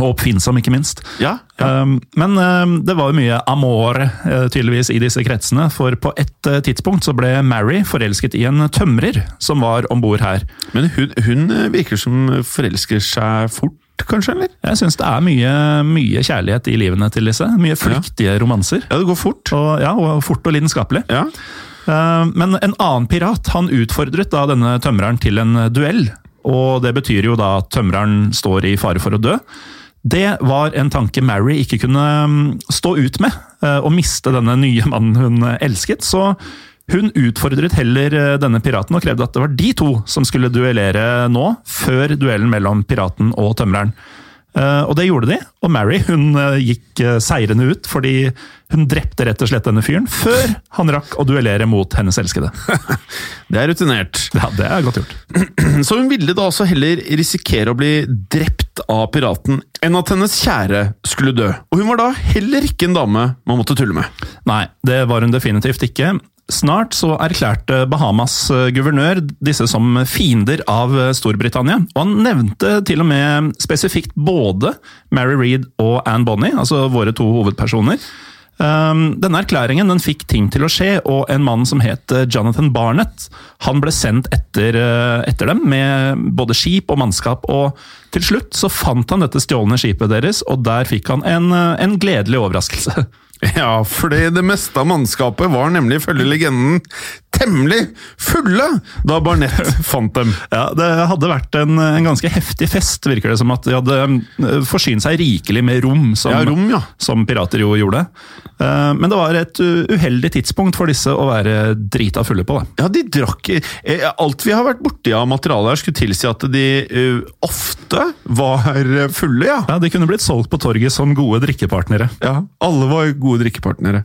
Og oppfinnsom, ikke minst. ja, ja. Um, men um, det var jo mye amore uh, tydeligvis i disse kretsene, for på et uh, tidspunkt så ble Mary forelsket i en tømrer som var om bord her. Men hun, hun eh, virker som forelsker seg fort, kanskje, eller? Jeg syns det er mye, mye kjærlighet i livene til disse. Mye flyktige romanser. Ja, det går fort. Og, ja, og fort og lidenskapelig. Ja. Uh, men en annen pirat han utfordret da denne tømreren til en duell. Og det betyr jo da at tømreren står i fare for å dø. Det var en tanke Mary ikke kunne mm, stå ut med, eh, å miste denne nye mannen hun elsket. Så hun utfordret heller eh, denne piraten og krevde at det var de to som skulle duellere nå, før duellen mellom piraten og tømreren. Eh, Og det gjorde de, og Mary hun eh, gikk eh, seirende ut fordi hun drepte rett og slett denne fyren før han rakk å duellere mot hennes elskede. Det er rutinert. Ja, det er godt gjort. Så hun ville da altså heller risikere å bli drept av piraten enn at hennes kjære skulle dø. Og hun var da heller ikke en dame man måtte tulle med. Nei, det var hun definitivt ikke. Snart så erklærte Bahamas eh, guvernør disse som fiender av eh, Storbritannia. Og han nevnte til og med spesifikt både Mary Reed og Anne Bonny, altså våre to hovedpersoner. Um, denne erklæringen den fikk ting til å skje, og en mann som het Jonathan Barnett, han ble sendt etter, eh, etter dem med både skip og mannskap. og Til slutt så fant han dette stjålne skipet deres, og der fikk han en, en gledelig overraskelse. Ja, fordi det meste av mannskapet var nemlig ifølge legenden temmelig fulle da Barnett fant dem. Ja, Det hadde vært en, en ganske heftig fest, virker det som. At de hadde eh, forsynt seg rikelig med rom, som, Ja, rom, ja. som pirater jo gjorde. Uh, Men det var et uh, uheldig tidspunkt for disse å være drita fulle på. Da. Ja, de drakk eh, Alt vi har vært borti av materiale her, skulle tilsi at de uh, ofte var fulle, ja. Ja, De kunne blitt solgt på torget som gode drikkepartnere. Ja, alle var gode drikkepartnere.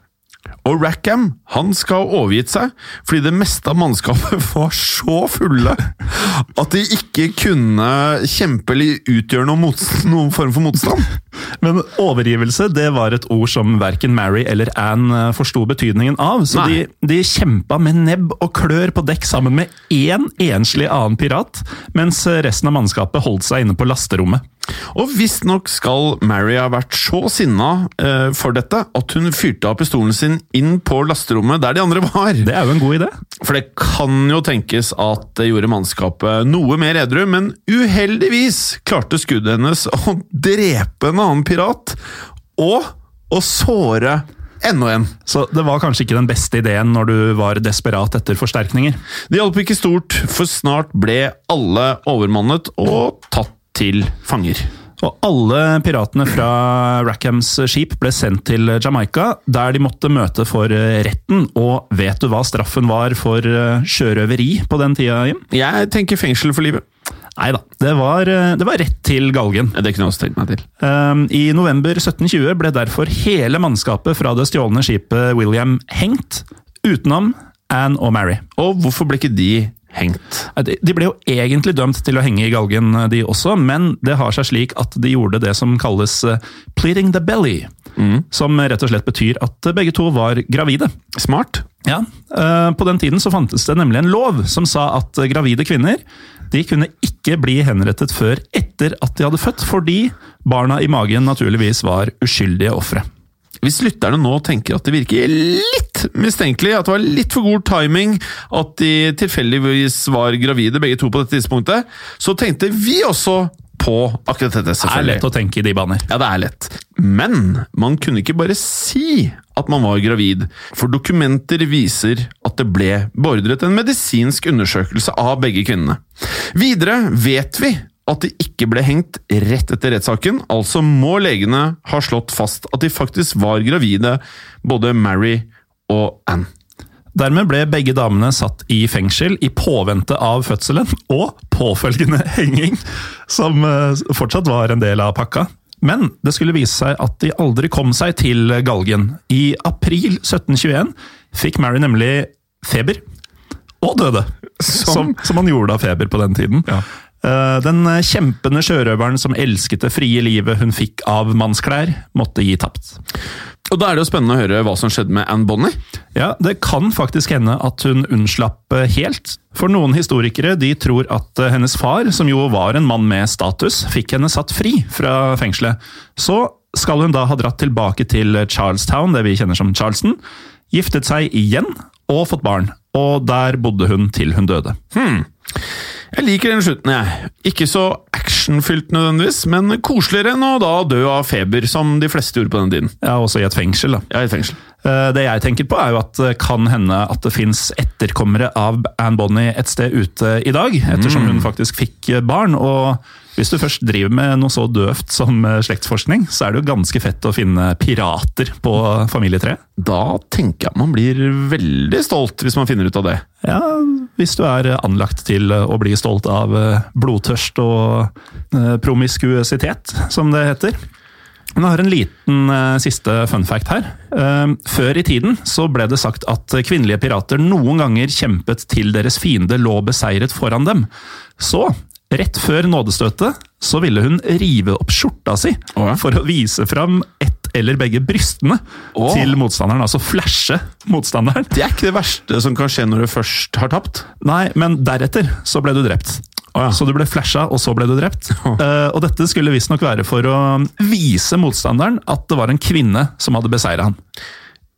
Og Rackham han skal ha overgitt seg, fordi det meste av mannskapet var så fulle at de ikke kunne kjempe eller utgjøre noen, noen form for motstand. Men overgivelse det var et ord som verken Mary eller Anne eh, forsto betydningen av. Så de, Nei. de kjempa med nebb og klør på dekk sammen med én enslig annen pirat, mens resten av mannskapet holdt seg inne på lasterommet. Og visstnok skal Mary ha vært så sinna eh, for dette at hun fyrte av pistolen sin inn på lasterommet der de andre var. Det er jo en god idé. For det kan jo tenkes at det gjorde mannskapet noe mer edru, men uheldigvis klarte skuddet hennes å drepe en annen pirat, og å såre enda en. Så det var kanskje ikke den beste ideen når du var desperat etter forsterkninger. Det hjalp ikke stort, for snart ble alle overmannet og tatt til fanger. Og alle piratene fra Rackhams skip ble sendt til Jamaica, der de måtte møte for retten. Og vet du hva straffen var for eh, sjørøveri på den tida, Jim? Jeg tenker fengsel for livet. Nei da, det var, eh, det var rett til galgen. Det kunne jeg også tenkt meg til. Um, I november 1720 ble derfor hele mannskapet fra det stjålne skipet William hengt, utenom Anne og Mary. Og hvorfor ble ikke de hengt? De ble jo egentlig dømt til å henge i galgen, de også, men det har seg slik at de gjorde det som kalles eh, pleading the belly. Som rett og slett betyr at begge to var gravide. Smart. Ja, eh, På den tiden så fantes det nemlig en lov som sa at gravide kvinner de kunne ikke bli henrettet før etter at de hadde født, fordi barna i magen naturligvis var uskyldige ofre. Hvis lytterne nå tenker at det virker litt mistenkelig, at det var litt for god timing at de tilfeldigvis var gravide begge to på dette tidspunktet, så tenkte vi også på akkurat dette, selvfølgelig. Det er lett å tenke i de baner. Ja, det er lett. Men man kunne ikke bare si at man var gravid, for dokumenter viser at det ble beordret en medisinsk undersøkelse av begge kvinnene. Videre vet vi at de ikke ble hengt rett etter rettssaken, altså må legene ha slått fast at de faktisk var gravide, både Mary og Anne. Dermed ble begge damene satt i fengsel i påvente av fødselen og påfølgende henging, som eh, fortsatt var en del av pakka. Men det skulle vise seg at de aldri kom seg til galgen. I april 1721 fikk Mary nemlig feber. Og døde. Som, som han gjorde av feber på den tiden. Ja. Den kjempende sjørøveren som elsket det frie livet hun fikk av mannsklær, måtte gi tapt. Og Da er det jo spennende å høre hva som skjedde med Anne Bonny. Ja, Det kan faktisk hende at hun unnslapp eh, helt. For noen historikere de tror at eh, hennes far, som jo var en mann med status, fikk henne satt fri fra fengselet. Så skal hun da ha dratt tilbake til Charlestown, det vi kjenner som Charleston, giftet seg igjen og fått barn. Og der bodde hun til hun døde. Jeg liker den slutten, jeg. Ikke så actionfylt nødvendigvis, men koseligere enn å da dø av feber, som de fleste gjorde på den tiden. Ja, også i et fengsel, da. Ja, i et fengsel. Eh, Det jeg tenker på, er jo at det kan hende at det fins etterkommere av Anne Bonny et sted ute i dag, ettersom hun faktisk fikk barn. og hvis du først driver med noe så døvt som eh, slektsforskning, så er det jo ganske fett å finne pirater på familietreet. Da tenker jeg man blir veldig stolt hvis man finner ut av det. Ja, hvis du er anlagt til å bli stolt av eh, blodtørst og eh, promiskuøsitet, som det heter. Men jeg har en liten uh, siste fun fact her. Uh, før i tiden så ble det sagt at kvinnelige pirater noen ganger kjempet til deres fiende lå beseiret foran dem. Så, rett før nådestøtet, så ville hun rive opp skjorta si oh, ja. for å vise fram ett eller begge brystene oh. til motstanderen. Altså flashe motstanderen. Det er ikke det verste som kan skje når du først har tapt. Nei, men deretter så ble du drept. Å ja. Så du ble flasha, og så ble du drept. Uh, og dette skulle visstnok være for å vise motstanderen at det var en kvinne som hadde beseira han.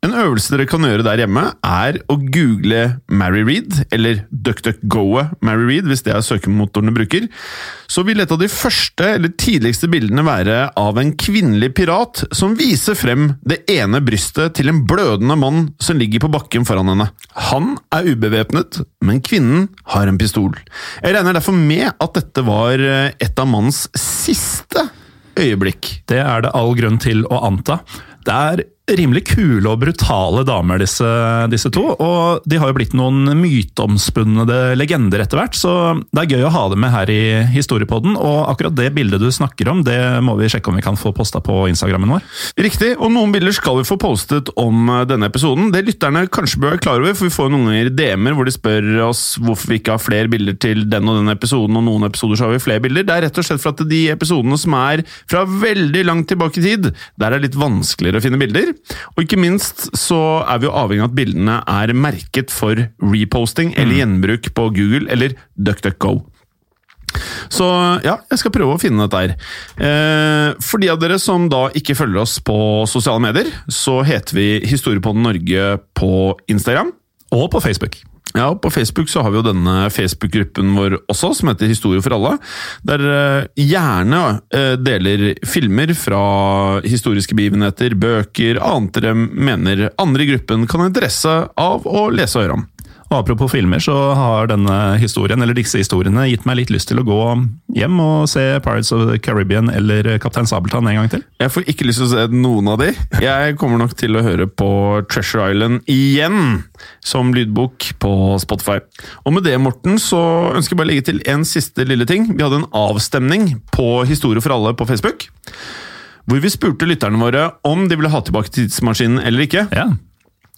En øvelse dere kan gjøre der hjemme, er å google Mary Reed, eller DuckDuckGoet Mary Reed, hvis det er søkemotoren du bruker. Så vil et av de første eller tidligste bildene være av en kvinnelig pirat som viser frem det ene brystet til en blødende mann som ligger på bakken foran henne. Han er ubevæpnet, men kvinnen har en pistol. Jeg regner derfor med at dette var eh, et av mannens siste øyeblikk. Det er det all grunn til å anta. Det er rimelig kule og brutale damer, disse, disse to. Og de har jo blitt noen myteomspunnede legender etter hvert, så det er gøy å ha dem med her i Historiepodden. Og akkurat det bildet du snakker om, det må vi sjekke om vi kan få posta på Instagrammen vår. Riktig, og noen bilder skal vi få postet om eh, denne episoden. Det lytterne kanskje bør være klar over, for vi får noen ganger DM-er hvor de spør oss hvorfor vi ikke har flere bilder til den og den episoden, og noen episoder så har vi flere bilder. Det er rett og slett for at de episodene som er fra veldig langt tilbake i tid, der er det litt vanskeligere å finne bilder. Og ikke minst så er vi jo avhengig av at bildene er merket for reposting eller gjenbruk på Google eller DuckDuckGo. Så ja, jeg skal prøve å finne dette her. Eh, for de av dere som da ikke følger oss på sosiale medier, så heter vi Historiepodden Norge på Instagram. Og på Facebook. Ja, På Facebook så har vi jo denne Facebook-gruppen vår også, som heter Historie for alle. Der eh, gjerne eh, deler filmer fra historiske begivenheter, bøker, annet dere mener andre i gruppen kan ha interesse av å lese og høre om. Og apropos filmer, så har denne historien, eller disse historiene gitt meg litt lyst til å gå hjem og se Pirates of the Caribbean eller Kaptein Sabeltann en gang til. Jeg får ikke lyst til å se noen av de. Jeg kommer nok til å høre på Treasure Island igjen, som lydbok på Spotify. Og med det, Morten, så ønsker jeg bare å legge til en siste lille ting. Vi hadde en avstemning på Historie for alle på Facebook. Hvor vi spurte lytterne våre om de ville ha tilbake tidsmaskinen eller ikke. Ja.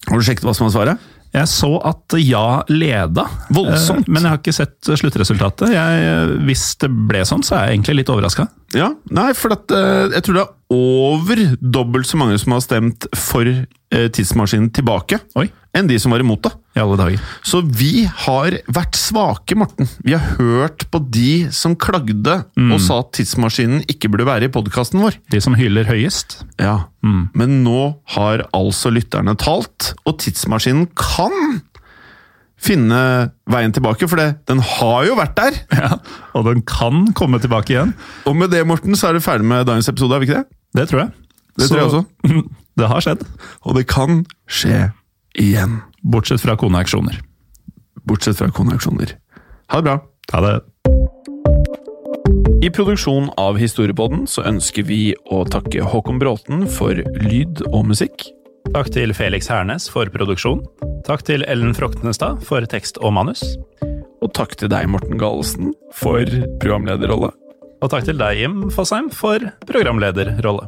Har du sjekket hva som er svaret? Jeg så at ja leda, Voldsomt. Eh, men jeg har ikke sett sluttresultatet. Jeg, hvis det ble sånn, så er jeg egentlig litt overraska. Ja, nei, for at, eh, jeg tror det er over dobbelt så mange som har stemt for eh, tidsmaskinen tilbake, Oi. enn de som var imot det. I alle dager. Så vi har vært svake, Morten. Vi har hørt på de som klagde og sa at tidsmaskinen ikke burde være i podkasten vår. De som hyller høyest. Ja, Men nå har altså lytterne talt, og tidsmaskinen kan finne veien tilbake, for det, den har jo vært der! Ja, Og den kan komme tilbake igjen. Og med det, Morten, så er du ferdig med dagens episode, er vi ikke det? Det tror jeg. Det tror jeg også. Det har skjedd. Og det kan skje igjen. Bortsett fra koneaksjoner. Bortsett fra koneaksjoner. Ha det bra. Ha det. I produksjonen av Historiepodden så ønsker vi å takke Håkon Bråten for lyd og musikk. Takk til Felix Hernes for produksjon. Takk til Ellen Froktenestad for tekst og manus. Og takk til deg, Morten Galesen, for programlederrolle. Og takk til deg, Jim Fosheim, for programlederrolle.